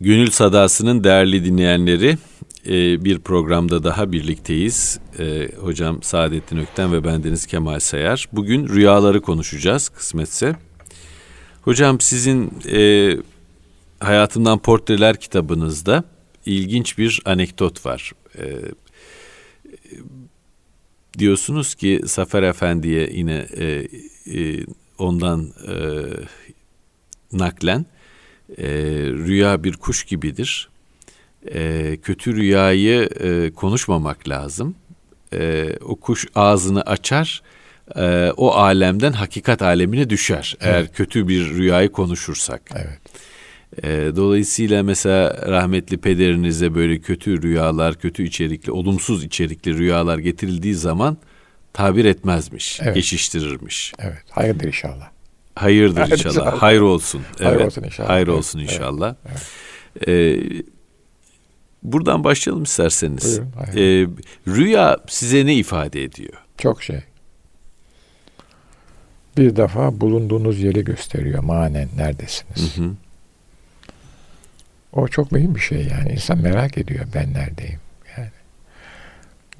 Gönül Sadası'nın değerli dinleyenleri e, bir programda daha birlikteyiz. E, hocam Saadettin Ökten ve bendeniz Kemal Sayar. Bugün rüyaları konuşacağız kısmetse. Hocam sizin e, Hayatımdan Portreler kitabınızda ilginç bir anekdot var. Diyorsunuz ki Zafer Efendi'ye yine ondan naklen e, rüya bir kuş gibidir. E, kötü rüyayı e, konuşmamak lazım. E, o kuş ağzını açar, e, o alemden hakikat alemine düşer. Evet. Eğer kötü bir rüyayı konuşursak. Evet. E, dolayısıyla mesela rahmetli pederinize böyle kötü rüyalar, kötü içerikli, olumsuz içerikli rüyalar getirildiği zaman tabir etmezmiş, evet. geçiştirirmiş. Evet, hayırdır inşallah. Hayırdır Hayır inşallah. inşallah. Hayır olsun. Evet. Hayır olsun inşallah. Hayır olsun inşallah. Evet. Evet. Ee, buradan başlayalım isterseniz. Buyurun, ee, rüya size ne ifade ediyor? Çok şey. Bir defa bulunduğunuz yeri gösteriyor manen neredesiniz. Hı hı. O çok mühim bir şey yani. İnsan merak ediyor ben neredeyim. Yani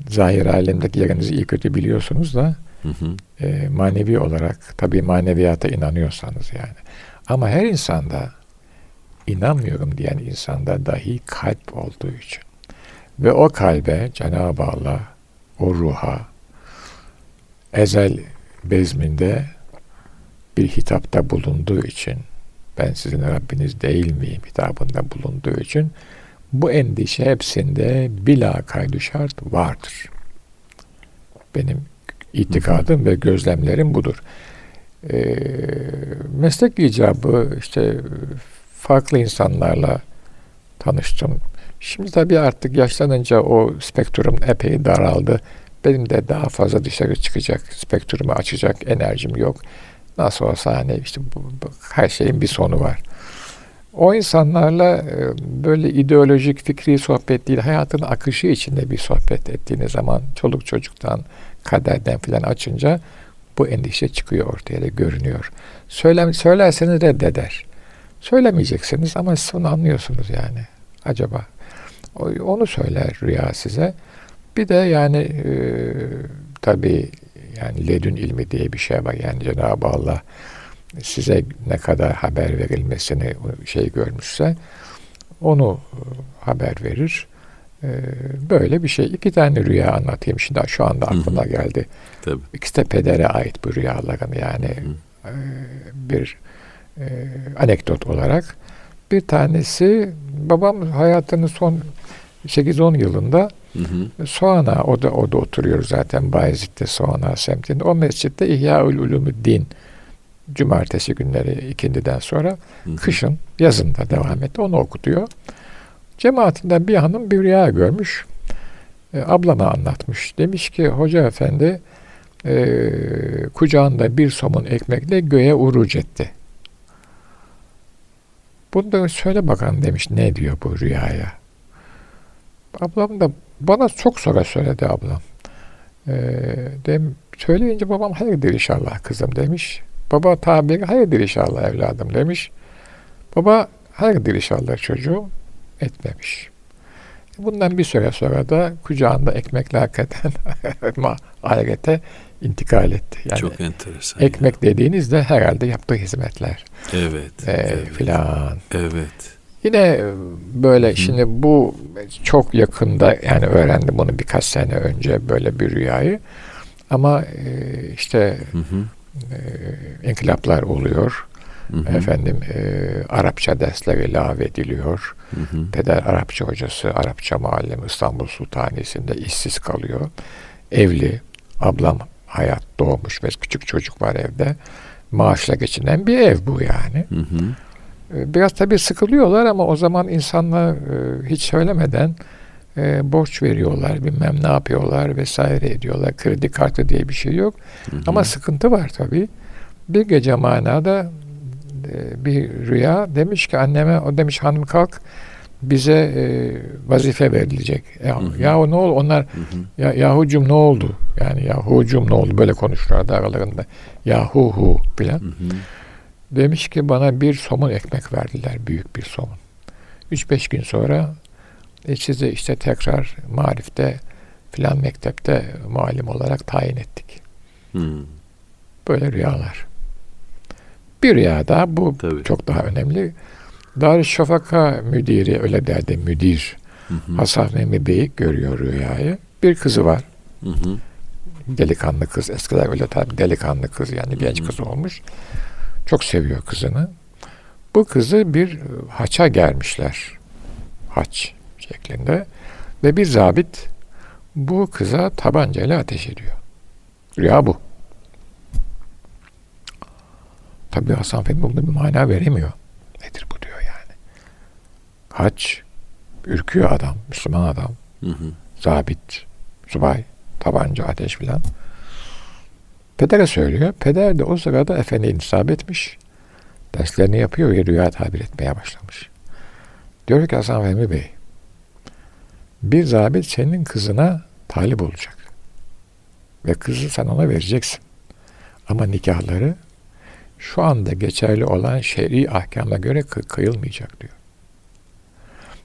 zahir alemdeki yerinizi iyi kötü biliyorsunuz da Hı hı. E, manevi olarak tabii maneviyata inanıyorsanız yani. Ama her insanda inanmıyorum diyen insanda dahi kalp olduğu için ve o kalbe Cenab-ı Allah o ruha ezel bezminde bir hitapta bulunduğu için ben sizin Rabbiniz değil miyim hitabında bulunduğu için bu endişe hepsinde bila kaydı şart vardır. Benim itikadım ve gözlemlerim budur. E, meslek icabı işte farklı insanlarla tanıştım. Şimdi tabii artık yaşlanınca o spektrum epey daraldı. Benim de daha fazla dışarı çıkacak, spektrumu açacak enerjim yok. Nasıl olsa hani işte bu, bu, her şeyin bir sonu var. O insanlarla e, böyle ideolojik, fikri sohbet değil, hayatın akışı içinde bir sohbet ettiğiniz zaman çoluk çocuktan, kaderden filan açınca bu endişe çıkıyor ortaya da görünüyor. Söylem, söylerseniz reddeder. Söylemeyeceksiniz ama siz onu anlıyorsunuz yani. Acaba onu söyler rüya size. Bir de yani e, tabii yani ledün ilmi diye bir şey var. Yani Cenab-ı Allah size ne kadar haber verilmesini şey görmüşse onu e, haber verir. Ee, böyle bir şey. İki tane rüya anlatayım şimdi şu anda aklıma Hı-hı. geldi. Tabii. İkisi de pedere ait bu rüyaların yani Hı-hı. E, bir e, anekdot olarak. Bir tanesi babam hayatının son 8-10 yılında Hı hı. Soğana, o da, o da oturuyor zaten Bayezid'de Soğana semtinde. O mescitte İhya-ül Din cumartesi günleri ikindiden sonra hı hı. kışın, yazında devam etti. Onu okutuyor. Cemaatinden bir hanım bir rüya görmüş. E, ablama anlatmış. Demiş ki hoca efendi e, kucağında bir somun ekmekle göğe uruc etti. Bunu da söyle bakalım demiş ne diyor bu rüyaya. Ablam da bana çok sonra söyledi ablam. E, dem, söyleyince babam hayırdır inşallah kızım demiş. Baba tabiri hayırdır inşallah evladım demiş. Baba hayırdır inşallah çocuğum etmemiş. Bundan bir süre sonra da kucağında ekmekle hakikaten ahirete intikal etti. Yani Çok enteresan. Ekmek ya. dediğinizde herhalde yaptığı hizmetler. Evet. E, evet. Filan. Evet. Yine böyle Hı. şimdi bu çok yakında yani öğrendim bunu birkaç sene önce böyle bir rüyayı. Ama e, işte hı hı. E, inkılaplar oluyor. Hı hı. Efendim e, Arapça dersleri ilave ediliyor. Hı hı. Peder Arapça hocası, Arapça muallim İstanbul Sultanisi'nde işsiz kalıyor. Evli, ablam hayat doğmuş ve küçük çocuk var evde. Maaşla geçinen bir ev bu yani. Hı hı. E, biraz tabii sıkılıyorlar ama o zaman insanlar e, hiç söylemeden e, borç veriyorlar, bilmem ne yapıyorlar vesaire ediyorlar. Kredi kartı diye bir şey yok. Hı hı. Ama sıkıntı var tabii. Bir gece manada bir rüya demiş ki anneme o demiş hanım kalk bize e, vazife verilecek. Ya, hı hı. yahu ne oldu onlar hı hı. ya yahucum ne oldu? Yani yahucum ne oldu? Böyle konuşurlardı aralarında. Yahuhu filan. Demiş ki bana bir somun ekmek verdiler. Büyük bir somun. 3-5 gün sonra e, sizi işte tekrar marifte filan mektepte muallim olarak tayin ettik. Hmm. Böyle rüyalar. Bir rüya daha bu Tabii. çok daha önemli. Darüşşafaka müdiri öyle derdi. Hı hı. Hasan Mehmet Bey görüyor rüyayı. Bir kızı var. Hı hı. Delikanlı kız. Eskiden öyle tabi delikanlı kız yani genç hı hı. kız olmuş. Çok seviyor kızını. Bu kızı bir haça germişler. Haç şeklinde. Ve bir zabit bu kıza tabancayla ateş ediyor. Rüya bu. Tabi Hasan Efendi bunda bir mana veremiyor. Nedir bu diyor yani. Haç, ürküyor adam, Müslüman adam. Hı hı. Zabit, subay, tabanca, ateş filan. Pedere söylüyor. Peder de o sırada efendiye intisap etmiş. Derslerini yapıyor ve rüya tabir etmeye başlamış. Diyor ki Hasan Fehmi Bey, bir zabit senin kızına talip olacak. Ve kızı sen ona vereceksin. Ama nikahları şu anda geçerli olan şer'i ahkamla göre kı- kıyılmayacak diyor.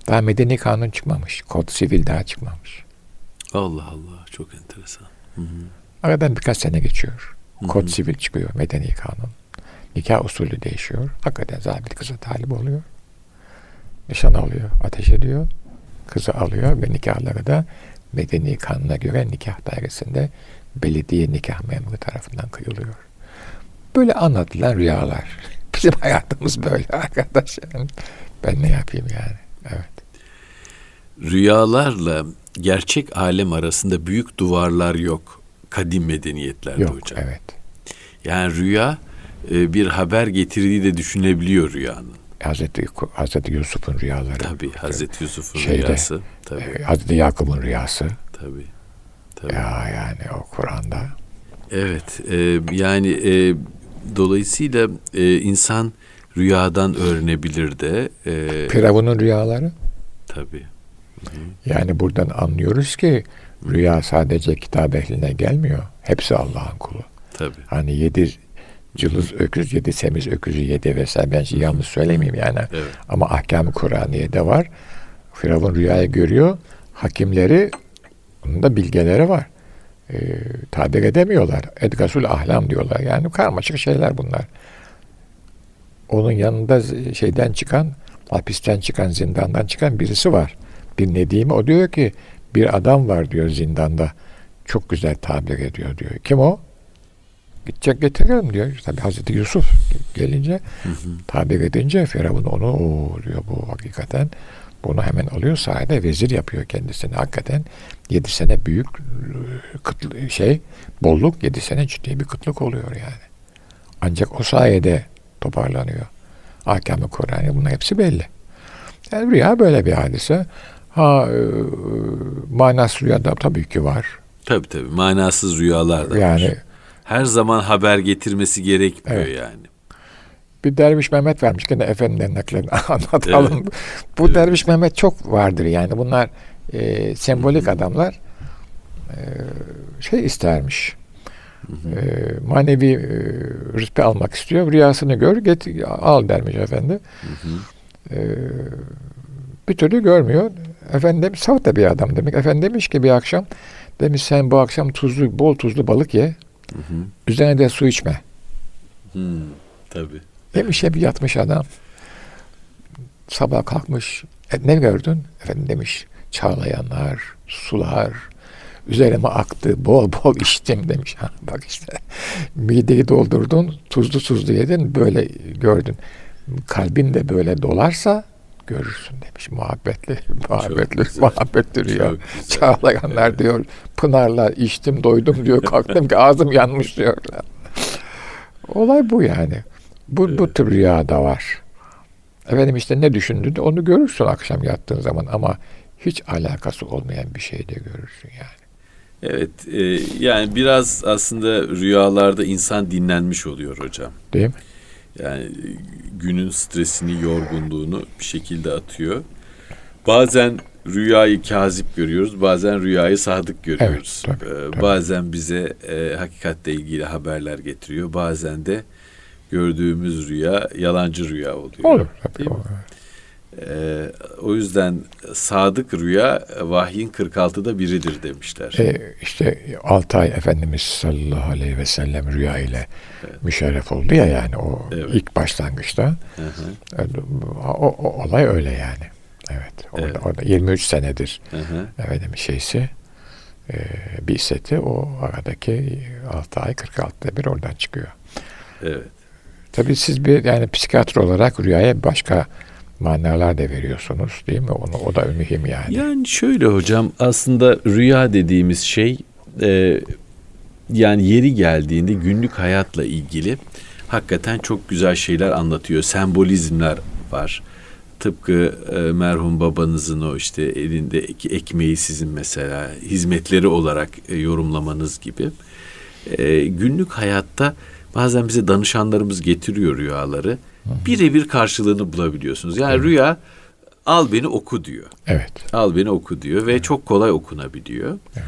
Daha medeni kanun çıkmamış. Kod sivil daha çıkmamış. Allah Allah çok enteresan. Hı hı. Aradan birkaç sene geçiyor. Kod hı hı. sivil çıkıyor medeni kanun. Nikah usulü değişiyor. Hakikaten zabit kıza talip oluyor. Nişan alıyor, ateş ediyor. Kızı alıyor ve nikahları da medeni kanuna göre nikah dairesinde belediye nikah memuru tarafından kıyılıyor. Böyle anlatılan rüyalar. Bizim hayatımız böyle arkadaş. Yani ben ne yapayım yani? Evet. Rüyalarla gerçek alem arasında büyük duvarlar yok kadim medeniyetlerde yok, hocam. Evet. Yani rüya e, bir haber getirdiği de düşünebiliyor rüyanın. Hazreti Hazreti Yusuf'un rüyaları. Tabii Hazreti Yusuf'un Şeyde, rüyası. Tabii. E, Hazreti Yakup'un rüyası. Tabii. Tabii. Ya yani o Kur'an'da. Evet. E, yani e, dolayısıyla e, insan rüyadan öğrenebilir de. E, Firavun'un rüyaları. Tabii. Yani buradan anlıyoruz ki rüya sadece kitap ehline gelmiyor. Hepsi Allah'ın kulu. Tabii. Hani yedi cılız öküz yedi, semiz öküzü yedi vesaire. Ben yanlış söylemeyeyim yani. Evet. Ama ahkam-ı Kur'aniye'de var. Firavun rüyayı görüyor. Hakimleri onun da bilgeleri var. Ee, tabir edemiyorlar. Edgasul ahlam diyorlar. Yani karmaşık şeyler bunlar. Onun yanında şeyden çıkan, hapisten çıkan, zindandan çıkan birisi var. Bir Nedimi o diyor ki bir adam var diyor zindanda. Çok güzel tabir ediyor diyor. Kim o? Gidecek getirelim diyor. Tabi Hazreti Yusuf gelince hı hı. tabir edince Firavun onu o diyor bu hakikaten bunu hemen alıyor sahada vezir yapıyor kendisini. Hakikaten yedi sene büyük kıtlı, şey bolluk yedi sene ciddi bir kıtlık oluyor yani. Ancak o sayede toparlanıyor. Ahkam-ı Kur'an'ı bunun hepsi belli. Yani rüya böyle bir hadise. Ha e, manasız rüyada tabii ki var. Tabii tabii manasız rüyalar da yani, var. Her zaman haber getirmesi gerekmiyor evet. yani. Bir Derviş Mehmet vermiş gene efendim naklerini anlatalım. Evet. Bu evet. Derviş Mehmet çok vardır yani bunlar e, sembolik Hı-hı. adamlar e, şey istermiş. E, manevi e, rütbe almak istiyor. Rüyasını gör, get, al dermiş efendi. E, bir türlü görmüyor. Efendim saf da bir adam demek. Efendim demiş ki bir akşam demiş sen bu akşam tuzlu bol tuzlu balık ye. Hı hı. Üzerine de su içme. Hı, tabii. Demiş hep yatmış adam. Sabah kalkmış. E, ne gördün? Efendim demiş çağlayanlar, sular, üzerime aktı, bol bol içtim demiş. Ha, bak işte mideyi doldurdun, tuzlu tuzlu yedin, böyle gördün. Kalbin de böyle dolarsa görürsün demiş. Muhabbetli, muhabbetli, muhabbetli rüya. Çağlayanlar diyor, pınarla içtim, doydum diyor, kalktım ki ağzım yanmış diyor. Olay bu yani. Bu, bu tür rüya da var. Efendim işte ne düşündün onu görürsün akşam yattığın zaman ama hiç alakası olmayan bir şey de görürsün yani. Evet, e, yani biraz aslında rüyalarda insan dinlenmiş oluyor hocam. Değil mi? Yani günün stresini, yorgunluğunu bir şekilde atıyor. Bazen rüyayı kazip görüyoruz, bazen rüyayı sadık görüyoruz. Evet, tabii, ee, tabii. Bazen bize e, hakikatle ilgili haberler getiriyor, bazen de gördüğümüz rüya yalancı rüya oluyor. Olur tabii. Değil mi? Ee, o yüzden sadık rüya vahyin 46'da biridir demişler. E, işte 6 ay Efendimiz sallallahu aleyhi ve sellem rüya ile evet. müşerref oldu ya yani o evet. ilk başlangıçta. Hı hı. E, o, o olay öyle yani. Evet. Orada, evet. orada 23 senedir hı hı. efendim şeysi e, bir seti o aradaki 6 ay 46'da bir oradan çıkıyor. Evet. Tabii siz bir yani psikiyatr olarak rüyaya başka manalar da veriyorsunuz değil mi? Onu o da mühim yani. Yani şöyle hocam aslında rüya dediğimiz şey e, yani yeri geldiğinde günlük hayatla ilgili hakikaten çok güzel şeyler anlatıyor. Sembolizmler var. Tıpkı e, merhum babanızın o işte elindeki ekmeği sizin mesela hizmetleri olarak e, yorumlamanız gibi. E, günlük hayatta bazen bize danışanlarımız getiriyor rüyaları. Birebir karşılığını bulabiliyorsunuz. Yani evet. rüya al beni oku diyor. Evet. Al beni oku diyor ve evet. çok kolay okunabiliyor. Evet.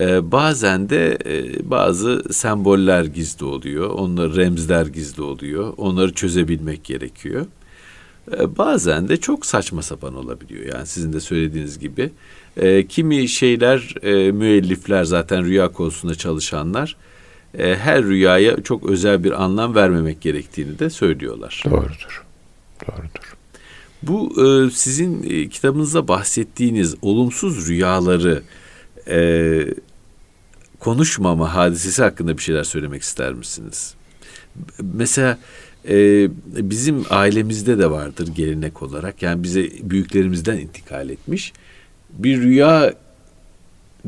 Ee, bazen de e, bazı semboller gizli oluyor. Onları remzler gizli oluyor. Onları çözebilmek gerekiyor. Ee, bazen de çok saçma sapan olabiliyor. Yani sizin de söylediğiniz gibi. Ee, kimi şeyler e, müellifler zaten rüya konusunda çalışanlar e, her rüyaya çok özel bir anlam vermemek gerektiğini de söylüyorlar. Doğrudur. Doğrudur. Bu e, sizin e, kitabınızda bahsettiğiniz olumsuz rüyaları e, konuşmama hadisesi hakkında bir şeyler söylemek ister misiniz? Mesela e, bizim ailemizde de vardır gelenek olarak. Yani bize büyüklerimizden intikal etmiş. Bir rüya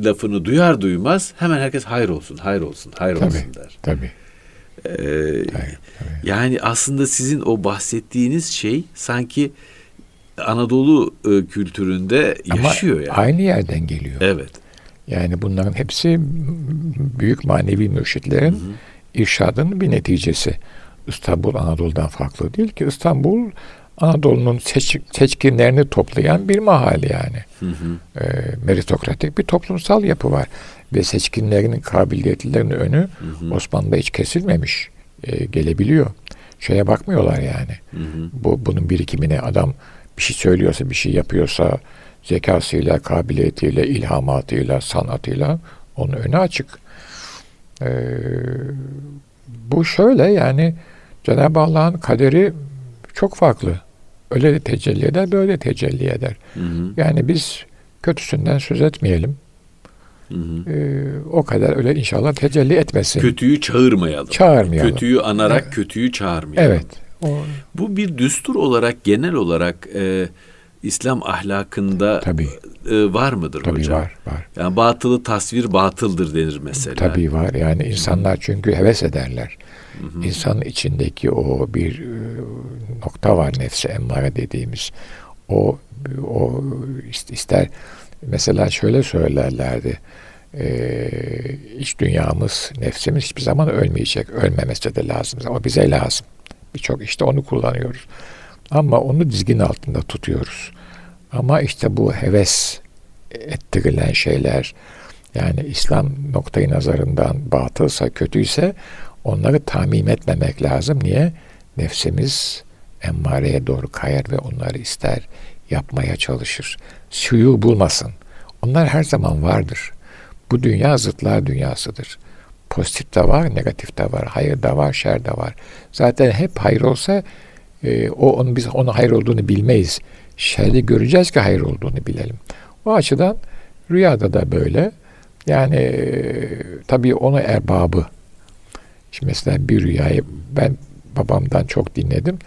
lafını duyar duymaz hemen herkes hayır olsun, hayır olsun, hayır tabii, olsun der. Tabii. Ee, tabii, tabii. Yani aslında sizin o bahsettiğiniz şey sanki Anadolu e, kültüründe yaşıyor Ama yani. aynı yerden geliyor. Evet. Yani bunların hepsi büyük manevi mürşitlerin hı hı. irşadının bir neticesi. İstanbul Anadolu'dan farklı değil ki. İstanbul Anadolu'nun seç, seçkinlerini toplayan bir mahalle yani. Hı hı. E, meritokratik bir toplumsal yapı var. Ve seçkinlerinin kabiliyetlerinin önü hı hı. Osmanlı'da hiç kesilmemiş. E, gelebiliyor. Şeye bakmıyorlar yani. Hı hı. Bu Bunun birikimine adam bir şey söylüyorsa, bir şey yapıyorsa zekasıyla, kabiliyetiyle, ilhamatıyla, sanatıyla onun önü açık. Ee, bu şöyle yani Cenab-ı Allah'ın kaderi çok farklı. Öyle de tecelli eder, böyle de tecelli eder. Hı hı. Yani biz kötüsünden söz etmeyelim. Hı hı. Ee, o kadar öyle inşallah tecelli etmesin. Kötüyü çağırmayalım. Çağırmayalım. Kötüyü anarak evet. kötüyü çağırmayalım. Evet. O... Bu bir düstur olarak genel olarak e, İslam ahlakında Tabii. E, var mıdır Tabii hocam? var, var. Yani batılı tasvir batıldır denir mesela. Tabii var. Yani insanlar çünkü heves ederler. Hı İnsanın içindeki o bir e, nokta var nefsi emmare dediğimiz. O o ister mesela şöyle söylerlerdi. Ee, iç dünyamız, nefsimiz hiçbir zaman ölmeyecek. Ölmemesi de lazım ama bize lazım. Birçok işte onu kullanıyoruz. Ama onu dizgin altında tutuyoruz. Ama işte bu heves ettirilen şeyler yani İslam noktayı nazarından batılsa, kötüyse onları tamim etmemek lazım. Niye? Nefsimiz emmareye doğru kayar ve onları ister, yapmaya çalışır. Suyu bulmasın. Onlar her zaman vardır. Bu dünya zıtlar dünyasıdır. Pozitif de var, negatif de var, hayır da var, şer de var. Zaten hep hayır olsa e, o onu biz onun hayır olduğunu bilmeyiz. Şerri göreceğiz ki hayır olduğunu bilelim. O açıdan rüyada da böyle. Yani e, tabii onu erbabı. Şimdi mesela bir rüyayı ben babamdan çok dinledim.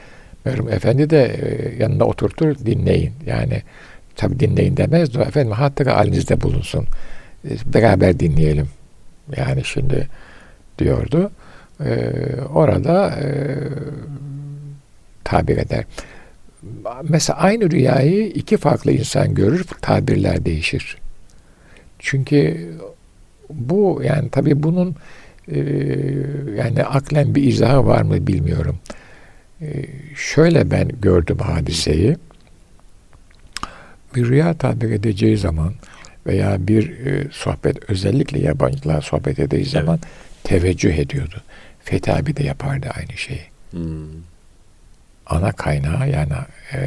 Merhum Efendi de e, yanına oturtur dinleyin. Yani tabii dinleyin demez de efendim hatta halinizde bulunsun. E, beraber dinleyelim. Yani şimdi diyordu. E, orada e, tabir eder. Mesela aynı rüyayı iki farklı insan görür, tabirler değişir. Çünkü bu yani tabii bunun e, yani aklen bir izahı var mı bilmiyorum. E, şöyle ben gördüm hadiseyi. Bir rüya tabir edeceği zaman veya bir e, sohbet özellikle yabancılar sohbet edeceği evet. zaman teveccüh ediyordu. Fethi abi de yapardı aynı şeyi. Hmm. ana kaynağı yani e,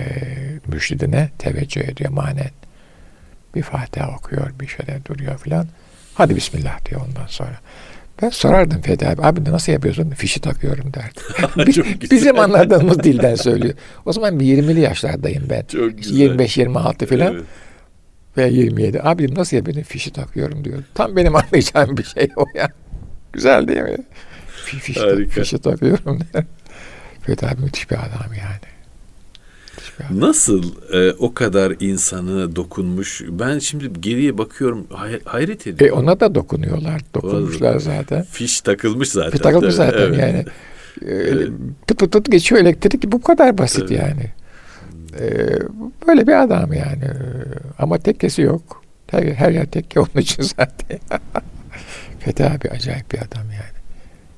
mürşidine teveccüh ediyor manen. Bir Fatiha okuyor, bir şeyler duruyor filan. Hadi Bismillah diyor ondan sonra. Ben sorardım Fethi abi, abi nasıl yapıyorsun? Fişi takıyorum derdi. Bizim anladığımız dilden söylüyor. O zaman bir 20'li yaşlardayım ben. 25-26 filan. Evet. Ve 27. Abi nasıl yapıyorsun? Fişi takıyorum diyor. Tam benim anlayacağım bir şey o ya. Güzel değil mi? Fiş, fişi takıyorum der. Fethi abi müthiş bir adam yani. Nasıl e, o kadar insanı dokunmuş? Ben şimdi geriye bakıyorum hay- hayret ediyorum. E ona da dokunuyorlar. Dokunmuşlar zaten. Fiş takılmış zaten. Fiş takılmış zaten evet. yani. E, pıt pıt pıt geçiyor elektrik bu kadar basit evet. yani. E, böyle bir adam yani. Ama tekkesi yok. Her, her yer tekke onun için zaten. Fethi abi acayip bir adam yani.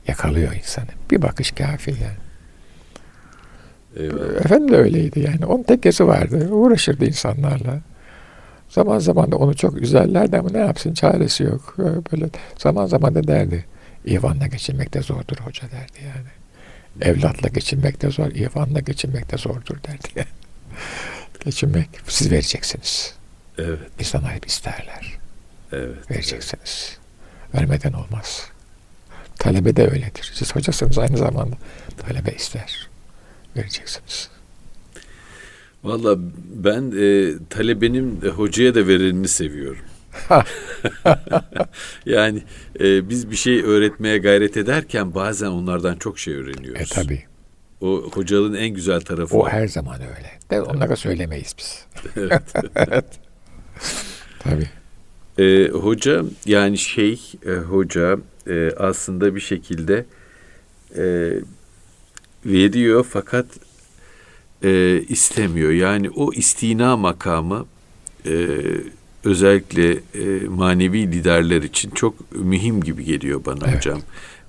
Yakalıyor insanı. Bir bakış kafi yani. Eyvallah. Efendim de öyleydi yani. Onun tekkesi vardı. Uğraşırdı insanlarla. Zaman zaman da onu çok üzerlerdi ama ne yapsın çaresi yok. Böyle zaman zaman da derdi. İvanla geçinmek de zordur hoca derdi yani. Evlatla geçinmek de zor, İvanla geçinmek de zordur derdi yani. geçinmek siz vereceksiniz. Evet. İnsanlar hep isterler. Evet. Vereceksiniz. Evet. Vermeden olmaz. Talebe de öyledir. Siz hocasınız aynı zamanda. Talebe ister vereceksiniz. Valla ben e, talebenin e, hocaya da verenini seviyorum. yani e, biz bir şey öğretmeye gayret ederken bazen onlardan çok şey öğreniyoruz. E tabi. O hocalığın en güzel tarafı. O, o. her zaman öyle. De onlara söylemeyiz biz. evet. evet. Tabii. E, hoca yani şey e, hoca e, aslında bir şekilde e, veriyor fakat e, istemiyor. Yani o istina makamı e, özellikle e, manevi liderler için çok mühim gibi geliyor bana evet. hocam.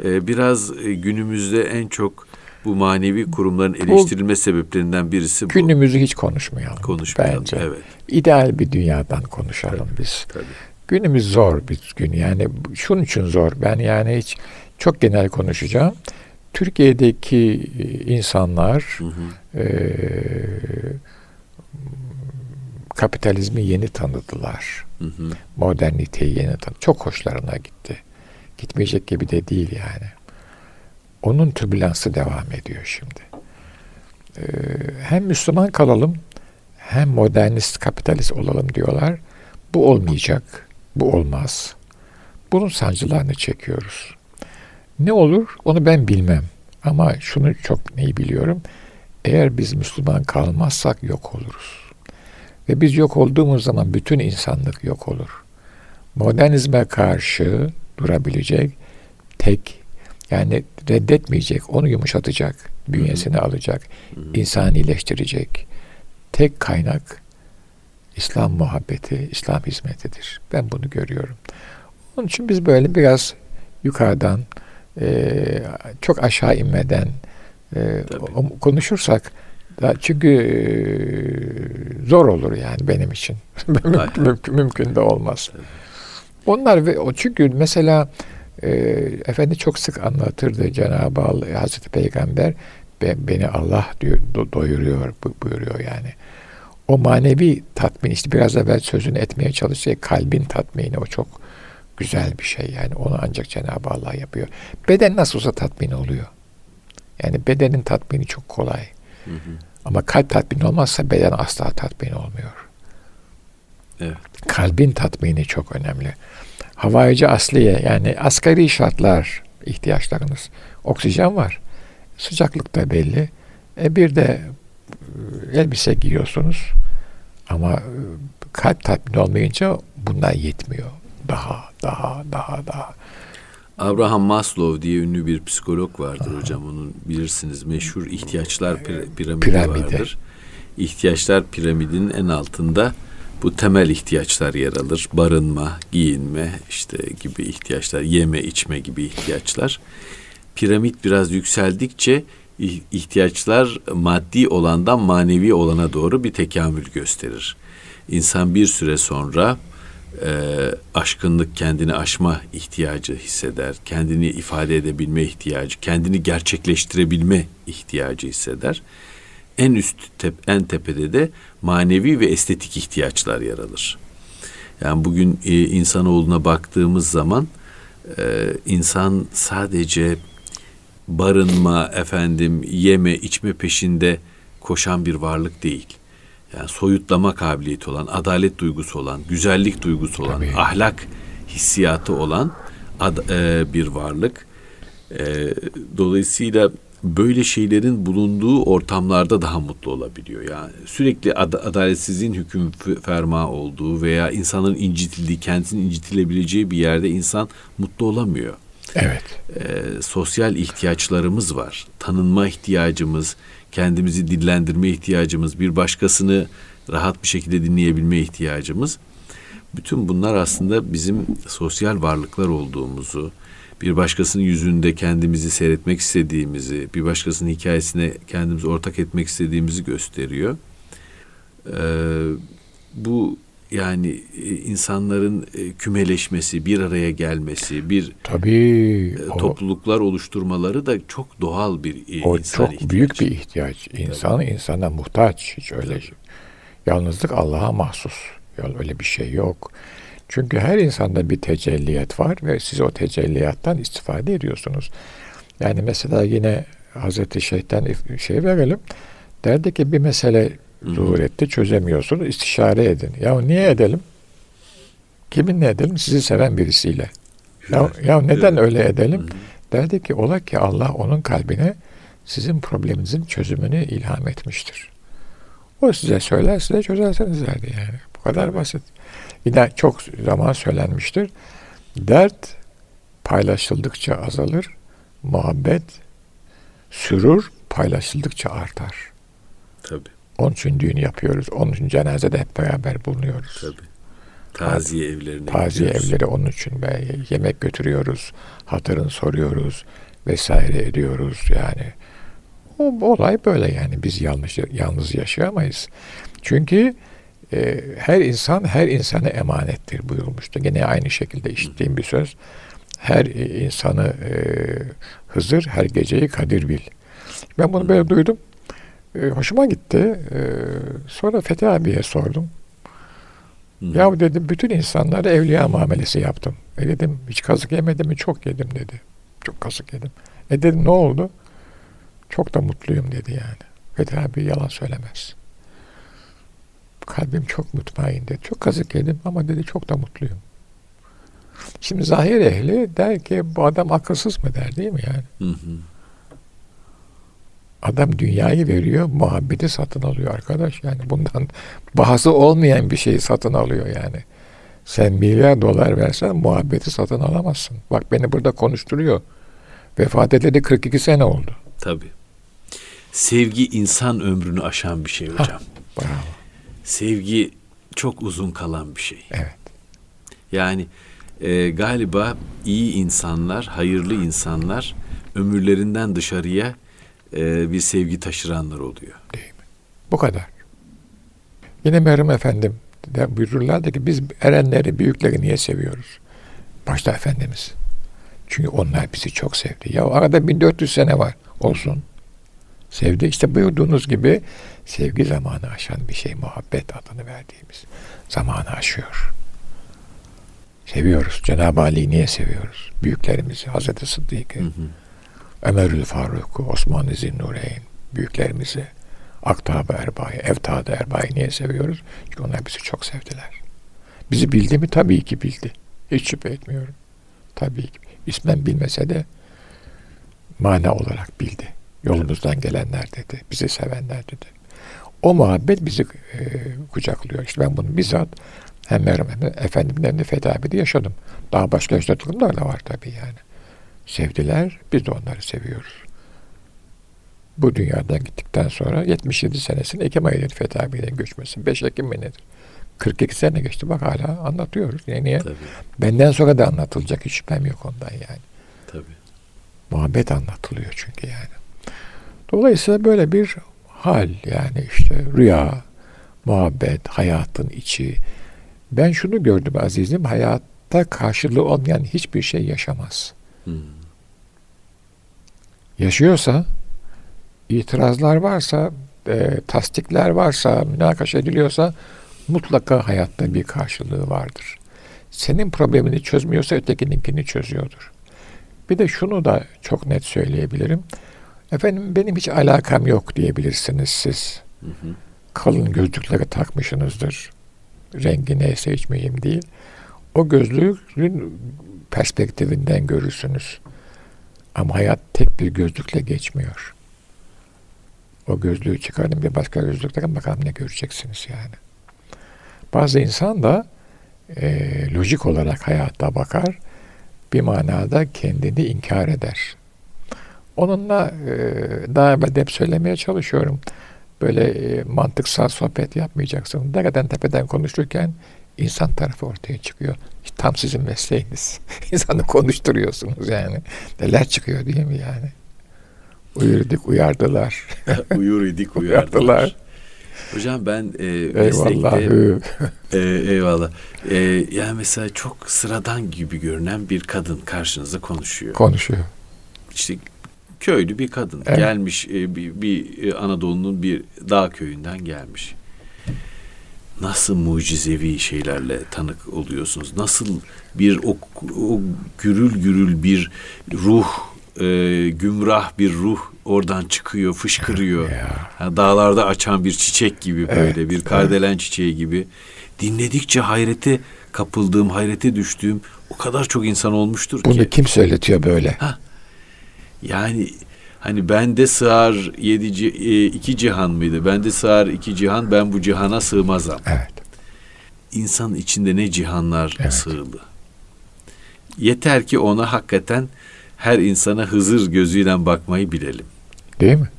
E, biraz e, günümüzde en çok bu manevi kurumların eleştirilme bu, sebeplerinden birisi bu. Günümüzü hiç konuşmayalım. Konuşmayalım. Bence. Evet. İdeal bir dünyadan konuşalım tabii, biz. Tabii. Günümüz zor bir gün. Yani şunun için zor. Ben yani hiç çok genel konuşacağım. Türkiye'deki e, insanlar hı hı. E, kapitalizmi yeni tanıdılar. Hı hı. Moderniteyi yeni tanıdılar. Çok hoşlarına gitti. Gitmeyecek gibi de değil yani. Onun türbülansı devam ediyor şimdi. Ee, hem Müslüman kalalım hem modernist kapitalist olalım diyorlar. Bu olmayacak. Bu olmaz. Bunun sancılarını çekiyoruz. Ne olur onu ben bilmem. Ama şunu çok iyi biliyorum. Eğer biz Müslüman kalmazsak yok oluruz. Ve biz yok olduğumuz zaman bütün insanlık yok olur. Modernizme karşı durabilecek tek yani reddetmeyecek, onu yumuşatacak, bünyesine Hı-hı. alacak, Hı-hı. insanileştirecek tek kaynak İslam muhabbeti, İslam hizmetidir. Ben bunu görüyorum. Onun için biz böyle biraz yukarıdan e, çok aşağı inmeden e, konuşursak da çünkü e, zor olur yani benim için. mümkün, mümkün de olmaz. Onlar ve o çünkü mesela e, efendi çok sık anlatırdı Cenab-ı Allah Hazreti Peygamber ben, beni Allah diyor do, doyuruyor buyuruyor yani. O manevi tatmin işte biraz evvel sözünü etmeye çalışacak kalbin tatmini o çok güzel bir şey yani onu ancak Cenab-ı Allah yapıyor. Beden nasıl olsa tatmin oluyor. Yani bedenin tatmini çok kolay. Hı hı. Ama kalp tatmin olmazsa beden asla tatmin olmuyor. Evet. Kalbin tatmini çok önemli. Havayıcı asliye yani asgari şartlar ihtiyaçlarınız. Oksijen var. Sıcaklık da belli. E bir de e, elbise giyiyorsunuz. Ama e, kalp tatmin olmayınca bunlar yetmiyor daha, daha, daha, daha. Abraham Maslow diye ünlü bir psikolog vardır Aha. hocam. Onun bilirsiniz meşhur ihtiyaçlar piramidi, piramidi vardır. İhtiyaçlar piramidinin en altında bu temel ihtiyaçlar yer alır. Barınma, giyinme işte gibi ihtiyaçlar, yeme, içme gibi ihtiyaçlar. Piramit biraz yükseldikçe ihtiyaçlar maddi olandan manevi olana doğru bir tekamül gösterir. İnsan bir süre sonra e, aşkınlık, kendini aşma ihtiyacı hisseder. Kendini ifade edebilme ihtiyacı, kendini gerçekleştirebilme ihtiyacı hisseder. en üst tep, en tepede de manevi ve estetik ihtiyaçlar yer alır. Yani bugün e, insanoğluna baktığımız zaman e, insan sadece barınma, efendim yeme, içme peşinde koşan bir varlık değil. Yani soyutlama kabiliyeti olan, adalet duygusu olan, güzellik duygusu olan, Tabii. ahlak hissiyatı olan ad, e, bir varlık. E, dolayısıyla böyle şeylerin bulunduğu ortamlarda daha mutlu olabiliyor. Yani sürekli ad- adaletsizliğin hüküm ferma olduğu veya insanın incitildiği, kendisinin incitilebileceği bir yerde insan mutlu olamıyor. Evet. Ee, sosyal ihtiyaçlarımız var. Tanınma ihtiyacımız, kendimizi dillendirme ihtiyacımız, bir başkasını rahat bir şekilde dinleyebilme ihtiyacımız. Bütün bunlar aslında bizim sosyal varlıklar olduğumuzu, bir başkasının yüzünde kendimizi seyretmek istediğimizi, bir başkasının hikayesine kendimizi ortak etmek istediğimizi gösteriyor. Ee, bu yani e, insanların e, kümeleşmesi, bir araya gelmesi, bir tabii e, topluluklar oluşturmaları da çok doğal bir o insan çok büyük bir ihtiyaç. İnsan tabii. insana muhtaç hiç öyle. Tabii. Yalnızlık Allah'a mahsus. Öyle bir şey yok. Çünkü her insanda bir tecelliyat var ve siz o tecelliyattan istifade ediyorsunuz. Yani mesela yine Hazreti Şeyh'ten şey verelim. Derdi ki bir mesele zuhur etti çözemiyorsunuz istişare edin. Ya niye edelim? Kiminle edelim? Sizi seven birisiyle. Ya, ya neden öyle edelim? Derdi ki ola ki Allah onun kalbine sizin probleminizin çözümünü ilham etmiştir. O size söyler, size çözerseniz derdi yani. Bu kadar basit. Yine çok zaman söylenmiştir. Dert paylaşıldıkça azalır, muhabbet, sürur paylaşıldıkça artar. Tabii. Onun için düğün yapıyoruz. Onun için cenazede hep beraber bulunuyoruz. Tabii. Taziye evlerine Taziye gidiyoruz. evleri onun için ve yemek götürüyoruz. Hatırını soruyoruz vesaire ediyoruz yani. O olay böyle yani biz yalnız yalnız yaşayamayız. Çünkü e, her insan her insana emanettir buyurulmuştu. Yine aynı şekilde işittiğim bir söz. Her insanı e, Hızır, her geceyi Kadir bil. Ben bunu böyle duydum. E, hoşuma gitti. E, sonra Fethi abiye sordum. Hı. Ya dedim bütün insanlara evliya muamelesi yaptım. E dedim hiç kazık yemedim mi? Çok yedim dedi. Çok kazık yedim. E dedim ne oldu? Çok da mutluyum dedi yani. Fethi abi yalan söylemez. Kalbim çok mutmain dedi. Çok kazık yedim ama dedi çok da mutluyum. Şimdi zahir ehli der ki bu adam akılsız mı der değil mi yani? Hı hı. Adam dünyayı veriyor, muhabbeti satın alıyor arkadaş. Yani bundan bahası olmayan bir şeyi satın alıyor yani. Sen milyar dolar versen muhabbeti satın alamazsın. Bak beni burada konuşturuyor. Vefat edeli 42 sene oldu. Tabii. Sevgi insan ömrünü aşan bir şey hocam. Ha, bravo. Sevgi çok uzun kalan bir şey. Evet. Yani e, galiba iyi insanlar, hayırlı insanlar ömürlerinden dışarıya e, bir sevgi taşıranlar oluyor. Değil mi? Bu kadar. Yine Meryem Efendim de buyururlardı ki biz erenleri, büyükleri niye seviyoruz? Başta Efendimiz. Çünkü onlar bizi çok sevdi. Ya arada 1400 sene var. Olsun. Sevdi. İşte buyurduğunuz gibi sevgi zamanı aşan bir şey. Muhabbet adını verdiğimiz zamanı aşıyor. Seviyoruz. Cenab-ı Ali'yi niye seviyoruz? Büyüklerimizi, Hazreti Sıddık'ı, Ömerül Faruk, Osman-ı Zinnureyn, büyüklerimizi, Aktab-ı Erba'yı, Evtad-ı Erba'yı niye seviyoruz? Çünkü onlar bizi çok sevdiler. Bizi bildi mi? Tabii ki bildi. Hiç şüphe etmiyorum. Tabii ki. İsmen bilmese de mana olarak bildi. Yolumuzdan gelenler dedi. Bizi sevenler dedi. O muhabbet bizi e, kucaklıyor. İşte ben bunu bizzat hem Meryem hem efendimden de Fethi yaşadım. Daha başka yaşadıklarım da var tabii yani sevdiler. Biz de onları seviyoruz. Bu dünyadan gittikten sonra 77 senesinde Ekim ayıdır Fethi abiyle göçmesi. 5 Ekim mi nedir? 42 sene geçti bak hala anlatıyoruz. Niye? Tabii. Benden sonra da anlatılacak hiç şüphem yok ondan yani. Tabii. Muhabbet anlatılıyor çünkü yani. Dolayısıyla böyle bir hal yani işte rüya, muhabbet, hayatın içi. Ben şunu gördüm azizim, hayatta karşılığı olmayan hiçbir şey yaşamaz. Hmm yaşıyorsa, itirazlar varsa e, tasdikler varsa, münakaşa ediliyorsa mutlaka hayatta bir karşılığı vardır. Senin problemini çözmüyorsa ötekininkini çözüyordur. Bir de şunu da çok net söyleyebilirim. Efendim benim hiç alakam yok diyebilirsiniz siz. Hı hı. Kalın gözlükleri takmışsınızdır. Rengi neyse hiç mühim değil. O gözlüğün perspektifinden görürsünüz. Ama hayat tek bir gözlükle geçmiyor. O gözlüğü çıkarın bir başka gözlükle bakalım ne göreceksiniz yani. Bazı insan da e, lojik olarak hayata bakar. Bir manada kendini inkar eder. Onunla e, daha evvel hep söylemeye çalışıyorum. Böyle e, mantıksal sohbet yapmayacaksın. Nereden tepeden konuşurken insan tarafı ortaya çıkıyor. Tam sizin mesleğiniz. İnsanı konuşturuyorsunuz yani. Neler çıkıyor değil mi yani? Uyur idik uyardılar. Uyur idik uyardılar. Hocam ben e, meslekte e, eyvallah. E, yani mesela çok sıradan gibi görünen bir kadın karşınızda konuşuyor. Konuşuyor. İşte köylü bir kadın evet. gelmiş e, bir, bir e, Anadolu'nun bir dağ köyünden gelmiş. Nasıl mucizevi şeylerle tanık oluyorsunuz? Nasıl bir o, o gürül gürül bir ruh, e, gümrah bir ruh oradan çıkıyor, fışkırıyor. Yani dağlarda açan bir çiçek gibi böyle evet, bir kardelen evet. çiçeği gibi. Dinledikçe hayrete kapıldığım, hayrete düştüğüm o kadar çok insan olmuştur Bunu ki. Bunu kim söyletiyor böyle? Ha, yani hani bende sığar yedi e, iki cihan mıydı? Bende sığar iki cihan ben bu cihana sığmazam. Evet. İnsanın içinde ne cihanlar evet. sığılı. Yeter ki ona hakikaten her insana Hızır gözüyle bakmayı bilelim. Değil mi?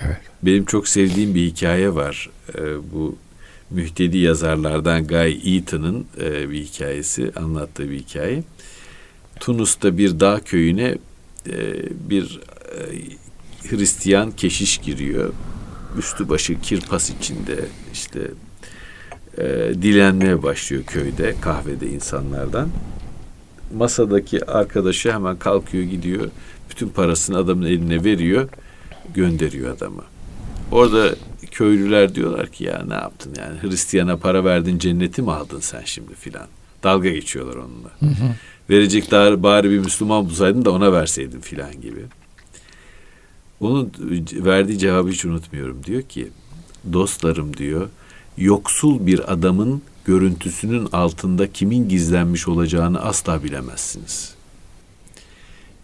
Evet. Benim çok sevdiğim bir hikaye var. Ee, bu mühtedi yazarlardan Guy Eaton'ın e, bir hikayesi, anlattığı bir hikaye. Tunus'ta bir dağ köyüne e, bir Hristiyan keşiş giriyor. Üstü başı kirpas içinde işte e, dilenmeye başlıyor köyde kahvede insanlardan. Masadaki arkadaşı hemen kalkıyor gidiyor. Bütün parasını adamın eline veriyor. Gönderiyor adamı. Orada köylüler diyorlar ki ya ne yaptın yani Hristiyana para verdin cenneti mi aldın sen şimdi filan. Dalga geçiyorlar onunla. Hı hı. Verecek bari bir Müslüman bulsaydın da ona verseydin filan gibi. Onun verdiği cevabı hiç unutmuyorum. Diyor ki dostlarım diyor yoksul bir adamın görüntüsünün altında kimin gizlenmiş olacağını asla bilemezsiniz.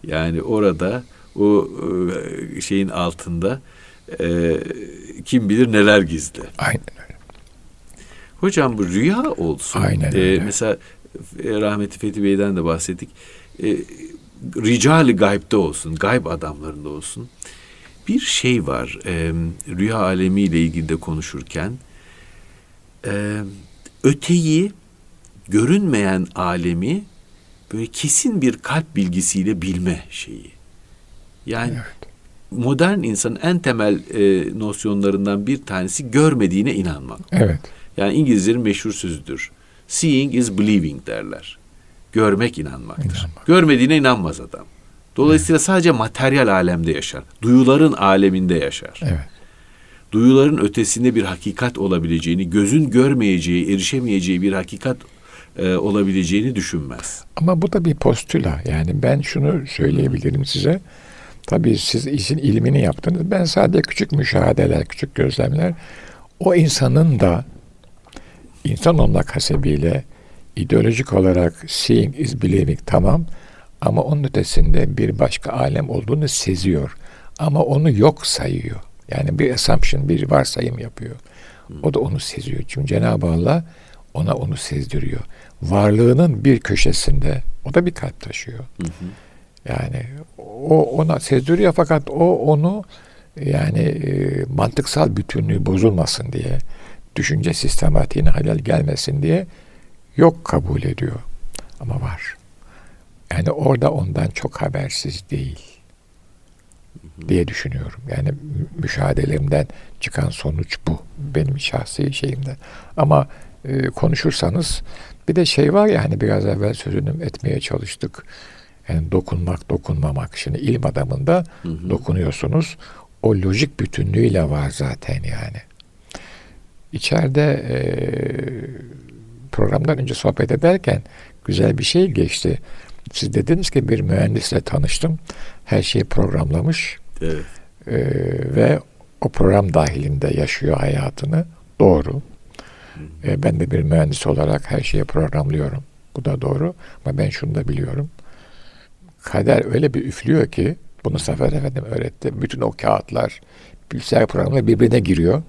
Yani orada o e, şeyin altında e, kim bilir neler gizli. Aynen öyle. Hocam bu rüya olsun. Aynen e, öyle. E, mesela rahmetli Fethi Bey'den de bahsettik. E, ricali gaybde olsun, gayb adamlarında olsun. Bir şey var e, rüya alemiyle ilgili de konuşurken. E, öteyi, görünmeyen alemi böyle kesin bir kalp bilgisiyle bilme şeyi. Yani evet. modern insanın en temel e, nosyonlarından bir tanesi görmediğine inanmak. Evet. Yani İngilizlerin meşhur sözüdür. Seeing is believing derler. Görmek inanmaktır. İnanmak. Görmediğine inanmaz adam. Dolayısıyla sadece materyal alemde yaşar. Duyuların aleminde yaşar. Evet. Duyuların ötesinde bir hakikat olabileceğini, gözün görmeyeceği, erişemeyeceği bir hakikat e, olabileceğini düşünmez. Ama bu da bir postüla. Yani ben şunu söyleyebilirim size. Tabii siz işin ilmini yaptınız. Ben sadece küçük müşahedeler, küçük gözlemler. O insanın da insan olmak hasebiyle ideolojik olarak seeing is believing tamam ama onun ötesinde bir başka alem olduğunu seziyor. Ama onu yok sayıyor. Yani bir assumption, bir varsayım yapıyor. O da onu seziyor. Çünkü Cenab-ı Allah ona onu sezdiriyor. Varlığının bir köşesinde o da bir kalp taşıyor. Hı hı. Yani o ona sezdiriyor fakat o onu yani e, mantıksal bütünlüğü bozulmasın diye düşünce sistematiğine halal gelmesin diye yok kabul ediyor. Ama var. Yani orada ondan çok habersiz değil diye düşünüyorum. Yani müşahedelerimden çıkan sonuç bu. Benim şahsi şeyimden. Ama e, konuşursanız bir de şey var ya hani biraz evvel sözünü etmeye çalıştık. Yani dokunmak, dokunmamak. Şimdi ilim adamında hı hı. dokunuyorsunuz. o lojik bütünlüğüyle var zaten yani. İçeride e, programdan önce sohbet ederken güzel bir şey geçti. Siz dediniz ki bir mühendisle tanıştım. Her şeyi programlamış. Evet. E, ve o program dahilinde yaşıyor hayatını. Doğru. E, ben de bir mühendis olarak her şeyi programlıyorum. Bu da doğru. Ama ben şunu da biliyorum. Kader öyle bir üflüyor ki bunu Sefer Efendim öğretti. Bütün o kağıtlar, bilgisayar programları birbirine giriyor.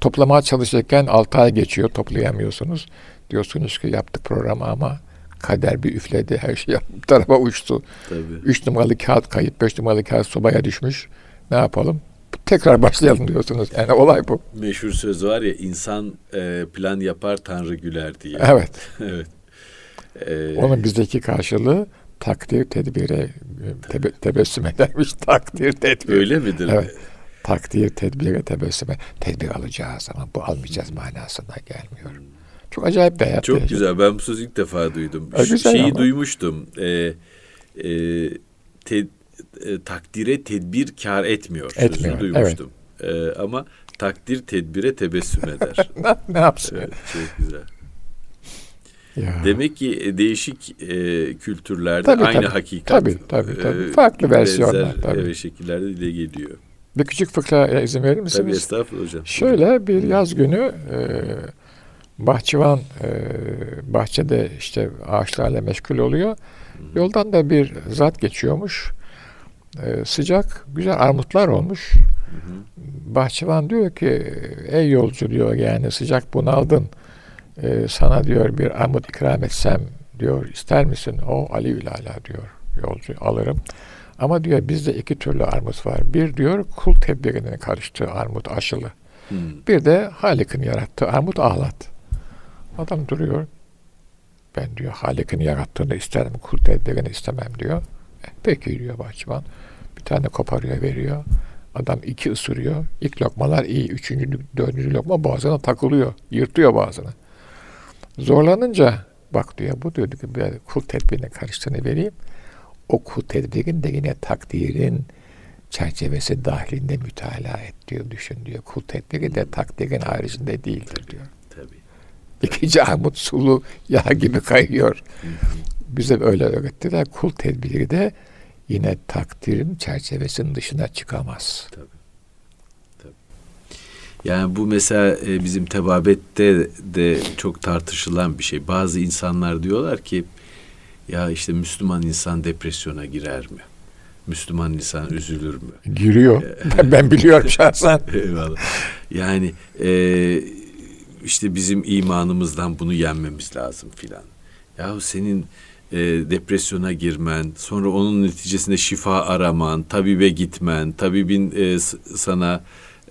Toplamaya çalışırken 6 ay geçiyor. Toplayamıyorsunuz. Diyorsunuz ki yaptık programı ama kader bir üfledi. Her şey bir tarafa uçtu. Tabii. 3 numaralı kağıt kayıp, 5 numaralı kağıt sobaya düşmüş. Ne yapalım? Tekrar başlayalım diyorsunuz. Yani olay bu. Meşhur söz var ya insan e, plan yapar Tanrı güler diye. Evet. evet. Ee, Onun bizdeki karşılığı takdir tedbire tebe, tebessüm edermiş. Takdir tedbir. öyle midir? Evet. Takdir tedbire tebessüm eder. Tedbir alacağız ama bu almayacağız manasına gelmiyor. Çok acayip bir hayat. Çok güzel. Ben bu sözü ilk defa duydum. E, güzel Şeyi ama. duymuştum. E, e, te- e, takdire tedbir kar etmiyor. Etmiyor, Sözünü duymuştum. E, ama takdir tedbire tebessüm eder. ne, ne yapsın? evet, çok güzel. Ya. Demek ki e, değişik e, kültürlerde Tabii, aynı tabii. hakikat. Tabii, tabii, tabii. e, Farklı versiyonlar, benzer, tabii. evet, şekillerde dile geliyor. Bir küçük fıkra izin verir Tabii misiniz? estağfurullah hocam. Şöyle bir yaz günü e, bahçıvan e, bahçede işte ağaçlarla meşgul oluyor. Yoldan da bir zat geçiyormuş. E, sıcak, güzel armutlar olmuş. Bahçıvan diyor ki ey yolcu diyor yani sıcak bunaldın. E, sana diyor bir armut ikram etsem diyor ister misin? O Ali Ülala diyor yolcu alırım. Ama diyor bizde iki türlü armut var. Bir diyor kul tedbirinin karıştığı armut aşılı. Hmm. Bir de Halik'in yarattığı armut ağlat. Adam duruyor. Ben diyor Halik'in yarattığını isterim, kul tedbirini istemem diyor. E, peki diyor bahçıvan. Bir tane koparıyor veriyor. Adam iki ısırıyor. İlk lokmalar iyi. Üçüncü, dördüncü lokma boğazına takılıyor. Yırtıyor boğazını. Zorlanınca bak diyor bu diyor ki bir kul tedbirine karıştığını vereyim. O kul tedbirin de yine takdirin çerçevesi dahilinde mütalaa et diyor, düşün diyor. Kul tedbiri de takdirin haricinde değildir diyor. Tabii. İkinci armut sulu yağ gibi kayıyor. Bize öyle öğrettiler. Kul tedbiri de yine takdirin çerçevesinin dışına çıkamaz. Yani bu mesela e, bizim tebabette de çok tartışılan bir şey. Bazı insanlar diyorlar ki ya işte Müslüman insan depresyona girer mi? Müslüman insan üzülür mü? Giriyor. Ben, ben biliyorum şahsen. Eyvallah. Yani e, işte bizim imanımızdan bunu yenmemiz lazım filan. Yahu senin e, depresyona girmen, sonra onun neticesinde şifa araman, tabibe gitmen, tabibin e, sana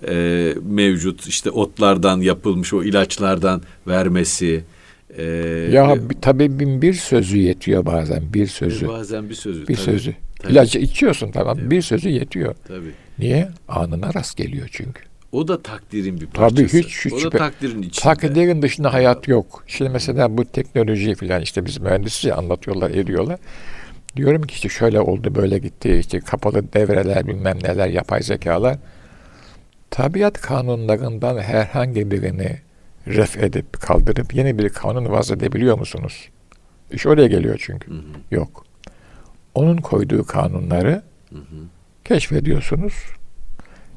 e, mevcut işte otlardan yapılmış o ilaçlardan vermesi. E, Ya bir, tabii bin bir sözü yetiyor bazen. Bir sözü. bazen bir sözü. Bir tabii, sözü. tabii. İlacı içiyorsun tamam. Evet. Bir sözü yetiyor. Tabii. Niye? Anına rast geliyor çünkü. O da takdirin bir Tabii, parçası. hiç- hiç o da şüphe- takdirin içinde. Takdirin dışında hayat yok. Şimdi mesela bu teknoloji falan işte biz mühendisçi anlatıyorlar, ediyorlar. Diyorum ki işte şöyle oldu, böyle gitti, işte kapalı devreler, bilmem neler, yapay zekalar. Tabiat kanunlarından herhangi birini ref edip, kaldırıp yeni bir kanun vaz edebiliyor musunuz? İş oraya geliyor çünkü. Hı hı, Yok. Onun koyduğu kanunları hı hı. keşfediyorsunuz.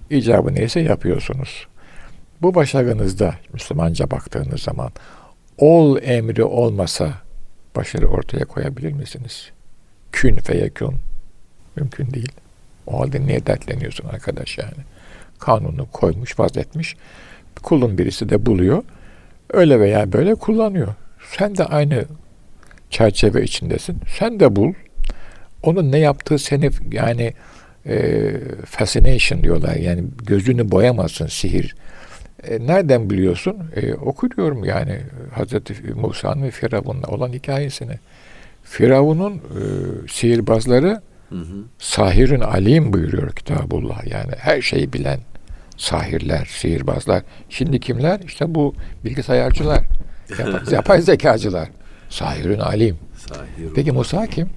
İcabı neyse yapıyorsunuz. Bu başarınızda Müslümanca baktığınız zaman ol emri olmasa başarı ortaya koyabilir misiniz? Kün feyekün. Mümkün değil. O halde niye dertleniyorsun arkadaş yani? Kanunu koymuş, vazetmiş. Kulun birisi de buluyor. Öyle veya böyle kullanıyor. Sen de aynı çerçeve içindesin. Sen de bul. Onun ne yaptığı seni yani e, fascination diyorlar. Yani gözünü boyamazsın sihir. E, nereden biliyorsun? E, okuyorum yani Hazreti Musa'nın ve Firavun'la olan hikayesini. Firavun'un e, sihirbazları Hı hı. sahirün alim buyuruyor Kitabullah. Yani her şeyi bilen sahirler, sihirbazlar. Şimdi kimler? İşte bu bilgisayarcılar, yapay, yapay zekacılar. Sahirün alim. Sahir Peki. Musa kim?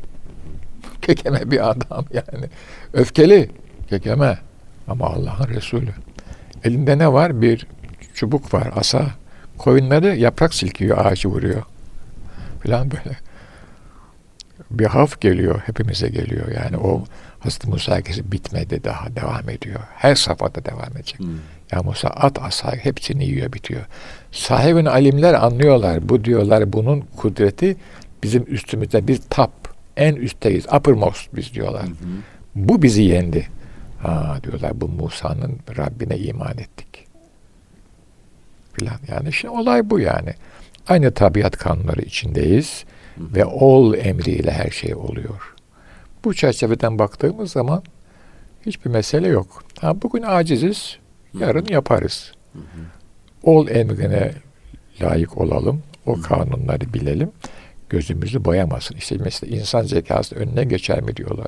Kekeme bir adam yani. Öfkeli. Kekeme. Ama Allah'ın Resulü. Elinde ne var? Bir çubuk var, asa. Koyunları yaprak silkiyor, ağacı vuruyor. Falan böyle. Bir haf geliyor, hepimize geliyor. Yani o Hazreti Musa herkesi bitmedi daha, devam ediyor. Her safhada devam edecek. Hmm. Ya Musa at asa hepsini yiyor, bitiyor. Sahibin alimler anlıyorlar. Bu diyorlar bunun kudreti bizim üstümüzde bir tap. En üstteyiz. Uppermost biz diyorlar. Hı Bu bizi yendi. Ha diyorlar bu Musa'nın Rabbine iman ettik. Filan. Yani şimdi olay bu yani. Aynı tabiat kanunları içindeyiz hı. ve ol emriyle her şey oluyor. Bu çerçeveden baktığımız zaman hiçbir mesele yok. Ha, bugün aciziz, yarın hı. yaparız. Hı hı. Ol emrine layık olalım, o hı. kanunları bilelim gözümüzü boyamasın. İşte mesela insan zekası önüne geçer mi diyorlar.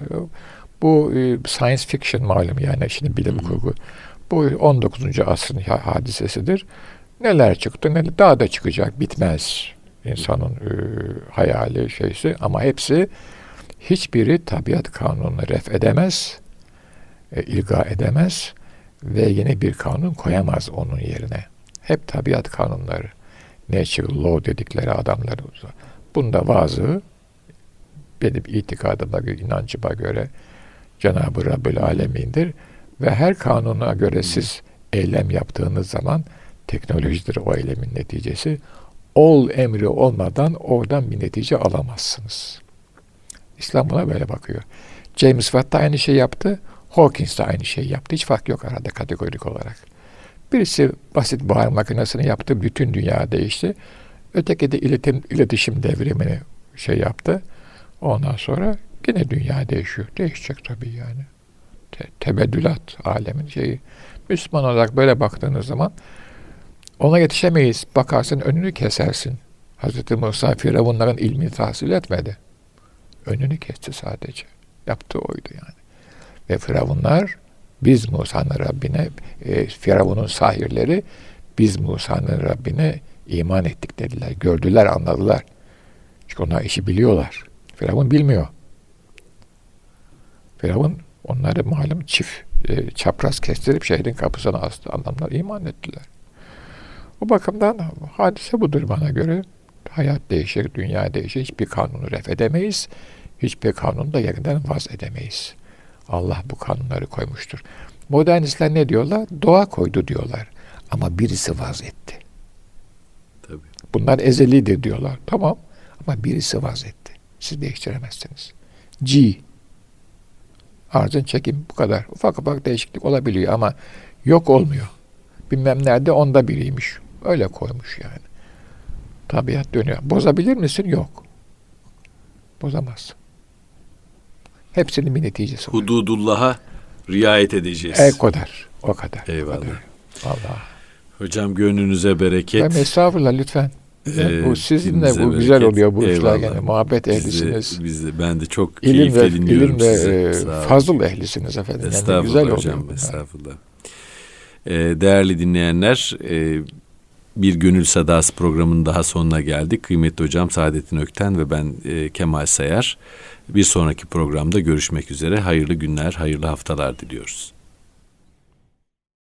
Bu e, science fiction malum yani şimdi bilim hmm. kurgu. Bu 19. asrın hadisesidir. Neler çıktı, neler daha da çıkacak, bitmez insanın e, hayali şeysi ama hepsi hiçbiri tabiat kanununu ref edemez, e, ilga edemez ve yeni bir kanun koyamaz onun yerine. Hep tabiat kanunları, natural law dedikleri adamlar Bunda bazı benim itikadıma inancıma göre Cenab-ı Rabbül Alemin'dir. Ve her kanuna göre siz eylem yaptığınız zaman teknolojidir o eylemin neticesi. Ol emri olmadan oradan bir netice alamazsınız. İslam buna böyle bakıyor. James Watt da aynı şey yaptı. Hawkins de aynı şey yaptı. Hiç fark yok arada kategorik olarak. Birisi basit buhar makinesini yaptı. Bütün dünya değişti. Öteki de iletim, iletişim devrimini şey yaptı. Ondan sonra yine dünya değişiyor. Değişecek tabii yani. Te tebeddülat alemin şeyi. Müslüman olarak böyle baktığınız zaman ona yetişemeyiz. Bakarsın önünü kesersin. Hazreti Musa Firavunların ilmini tahsil etmedi. Önünü kesti sadece. Yaptığı oydu yani. Ve Firavunlar biz Musa'nın Rabbine, e, Firavun'un sahirleri biz Musa'nın Rabbine iman ettik dediler. Gördüler, anladılar. Çünkü onlar işi biliyorlar. Firavun bilmiyor. Firavun onları malum çift e, çapraz kestirip şehrin kapısına astı. Adamlar iman ettiler. O bakımdan hadise budur bana göre. Hayat değişir, dünya değişir. Hiçbir kanunu ref edemeyiz. Hiçbir kanunu da yerinden vaz edemeyiz. Allah bu kanunları koymuştur. Modernistler ne diyorlar? Doğa koydu diyorlar. Ama birisi vaz etti. Bunlar ezelidir diyorlar. Tamam ama birisi vazetti. Siz değiştiremezsiniz. G. Arzın çekim bu kadar. Ufak ufak değişiklik olabiliyor ama yok olmuyor. Bilmem nerede onda biriymiş. Öyle koymuş yani. Tabiat dönüyor. Bozabilir misin? Yok. Bozamazsın. Hepsinin bir neticesi var. Hududullah'a riayet edeceğiz. E kadar. O kadar. Eyvallah. O kadar. Allah. Hocam gönlünüze bereket. Ben estağfurullah lütfen. Ee, bu sizinle bu bereket. güzel oluyor bu işler yani muhabbet ehlisiniz. Biz de, ben de çok ilim keyifle ve, dinliyorum ilim sizi. Ve, fazıl ehlisiniz efendim. Estağfurullah yani güzel hocam. Oluyor estağfurullah. Ee, değerli dinleyenler e, bir Gönül Sadası programının daha sonuna geldik. Kıymetli hocam Saadettin Ökten ve ben e, Kemal Sayar. Bir sonraki programda görüşmek üzere. Hayırlı günler, hayırlı haftalar diliyoruz.